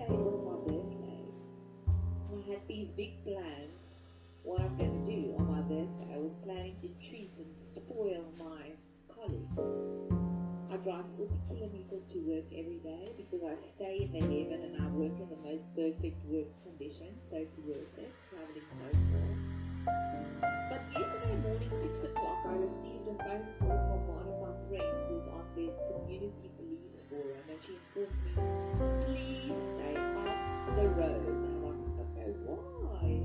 I was birthday, I had these big plans. What I'm going to do on my birthday, I was planning to treat and spoil my colleagues. I drive 40 kilometers to work every day because I stay in the heaven and I work in the most perfect work conditions, so it's worth it, traveling so far. But yesterday morning, 6 o'clock, I received a phone call from one of my friends who's on the community police forum and she informed me, please stay off the road. And I'm like, okay, why?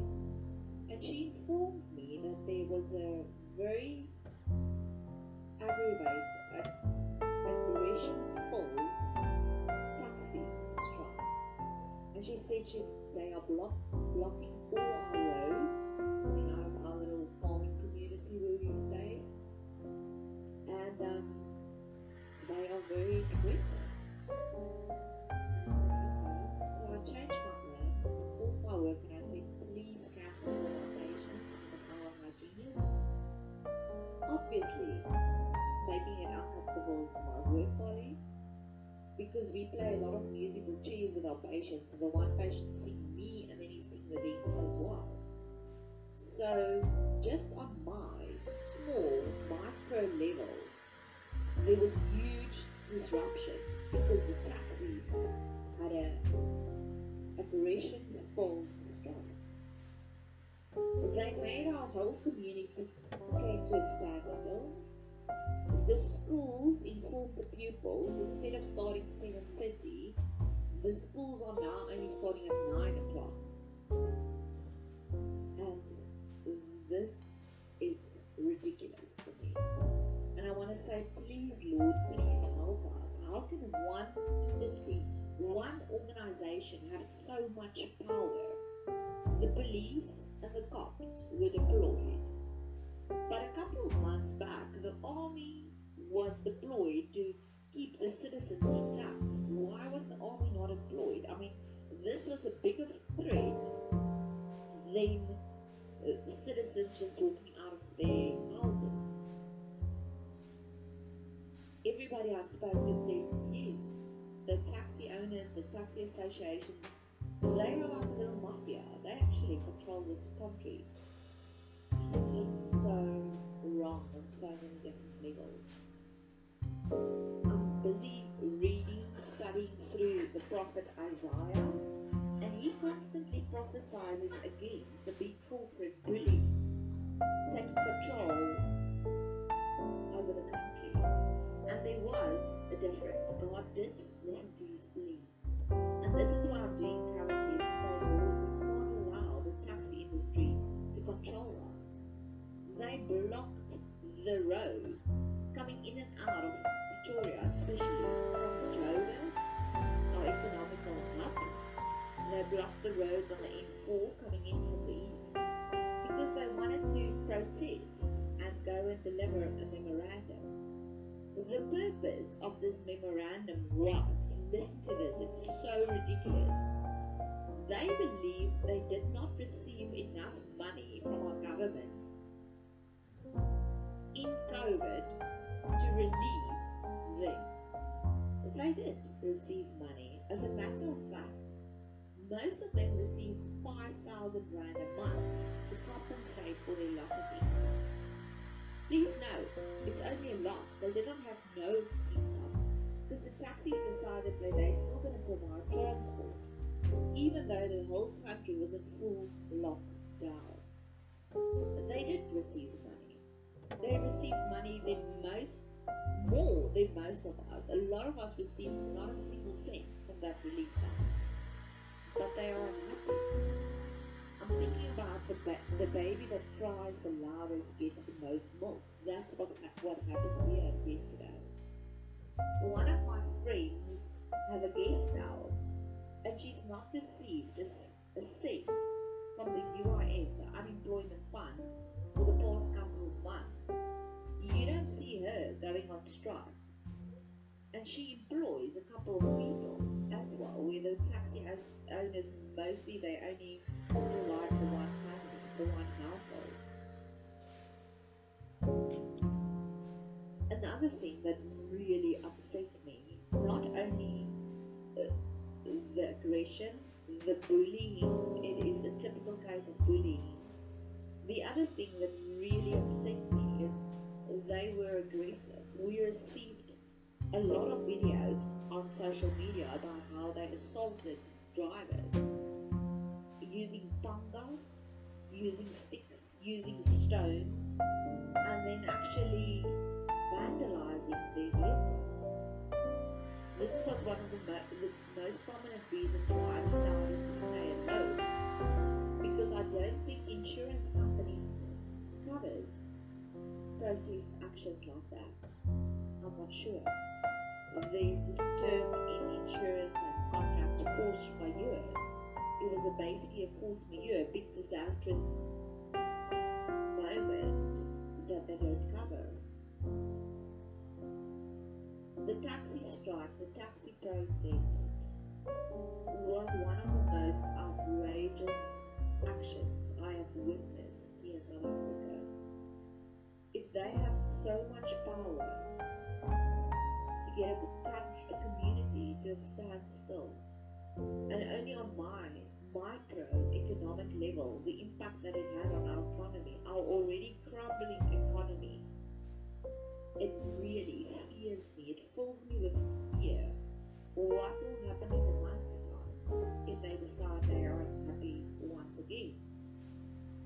And she informed me that there was a very aggravated, aggression-full taxi strike. And she said she's they are block, blocking all our roads my work colleagues because we play a lot of musical chairs with our patients, and the one patient sing me and then he sing the dentist as well. So, just on my small micro level, there was huge disruptions because the taxis had a aggression full strike. They made our whole community came to a standstill. The schools informed the pupils instead of starting 7:30, the schools are now only starting at 9 o'clock. And this is ridiculous for me. And I want to say, please, Lord, please help us. How can one industry, one organization have so much power? The police and the cops were deployed. But a couple of months back, the army was deployed to keep the citizens intact. Why was the army not deployed? I mean, this was a bigger threat than uh, citizens just walking out of their houses. Everybody I spoke to said, yes, the taxi owners, the taxi associations, they are like a little mafia. They actually control this country. It's just so on so many different levels. I'm busy reading, studying through the prophet Isaiah, and he constantly prophesies against the big corporate bullies taking control over the country. And there was a difference. God did listen to his pleas. And this is what I'm doing currently is to say, Lord, we can't allow the taxi industry to control us. They blocked the roads coming in and out of Pretoria, especially from Joburg, our economical hub. They blocked the roads on the M4 coming in from the east because they wanted to protest and go and deliver a memorandum. The purpose of this memorandum was listen to this, it's so ridiculous. They believe they did not receive enough money from our government in COVID to relieve them. They did receive money. As a matter of fact, most of them received 5,000 Rand a month to compensate for their loss of income. Please note, it's only a loss. They did not have no income because the taxis decided that they're still going to provide transport, even though the whole country was in full lockdown. They did receive money. Most of us. A lot of us received not a single cent from that relief fund, but they are unhappy. I'm thinking about the, ba- the baby that cries the loudest gets the most milk. That's what what happened here yesterday. One of my friends have a guest house, and she's not received a cent from the UIF, the unemployment fund, for the past couple of months. You don't see her going on strike, and she employs a couple of people as well, where the taxi owners mostly they only provide for one family, for one household. Another thing that really upset me, not only uh, the aggression, the bullying, it is a typical case of bullying. The other thing that really upset me is they were aggressive. We received a lot of videos on social media about how they assaulted drivers using pangas, using sticks, using stones, and then actually vandalizing their vehicles. This was one of the, mo- the most prominent reasons why I started to say no, because I don't think insurance companies covers protest actions like that. I'm not sure. There's this term in insurance and contracts, force majeure. It was a basically a force majeure, a big disastrous moment that they don't cover. The taxi strike, the taxi protest, was one of the most outrageous actions I have witnessed here in South Africa. They have so much power to get a, country, a community to stand still, and only on my micro economic level, the impact that it had on our economy, our already crumbling economy, it really fears me. It fills me with fear.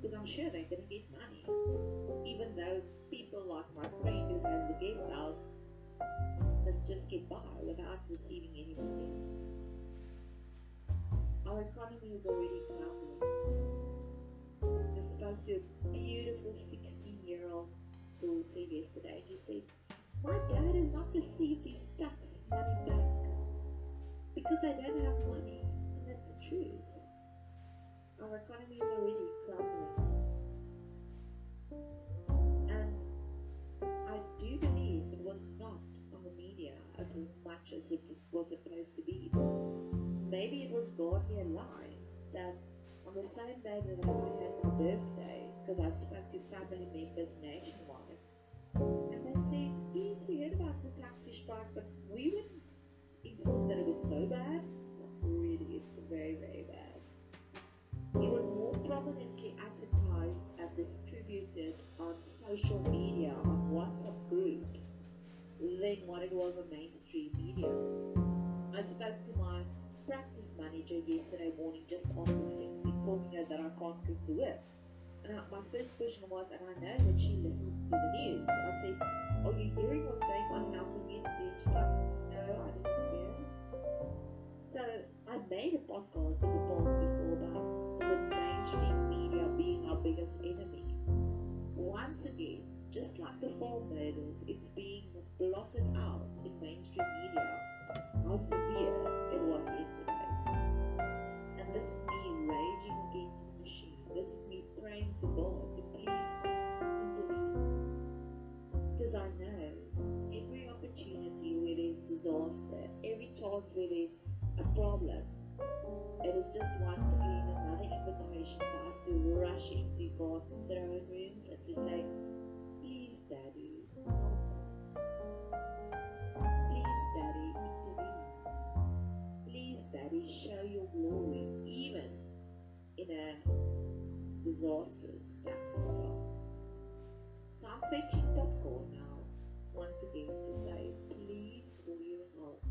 Because I'm sure they're to get money. Even though people like my friend who has the guest house must just get by without receiving any money. Our economy is already crumbling. I spoke to a beautiful 16 year old daughter yesterday. She said, My dad has not received his tax money back because they don't have money. And that's the truth. Our economy is already supposed to be. Maybe it was broadly a lie that on the same day that I had my birthday, because I spoke to family members nationwide, and they said, yes, we heard about the taxi strike, but we weren't informed that it was so bad. Really, it's very, very bad. It was more prominently advertised and distributed on social media, on WhatsApp groups, than what it was on mainstream media. I spoke to my practice manager yesterday morning just after 6, informing her that I can't come to work. And I, my first question was, and I know that she listens to the news. So I said, Are you hearing what's going on in our community? She's like, No, I didn't hear. So I made a podcast in the past before about the mainstream media being our biggest enemy. Once again, just like the farm murders, it's being blotted out in mainstream media how severe it was yesterday. And this is me raging against the machine. This is me praying to God to please intervene. Because I know every opportunity where there's disaster, every chance where there's a problem, it is just once again another invitation for us to rush into God's throne rooms and to say, Please, Daddy, help us. share your glory even in a disastrous cancer storm. So I'm fetching that call now once again to say, please go your home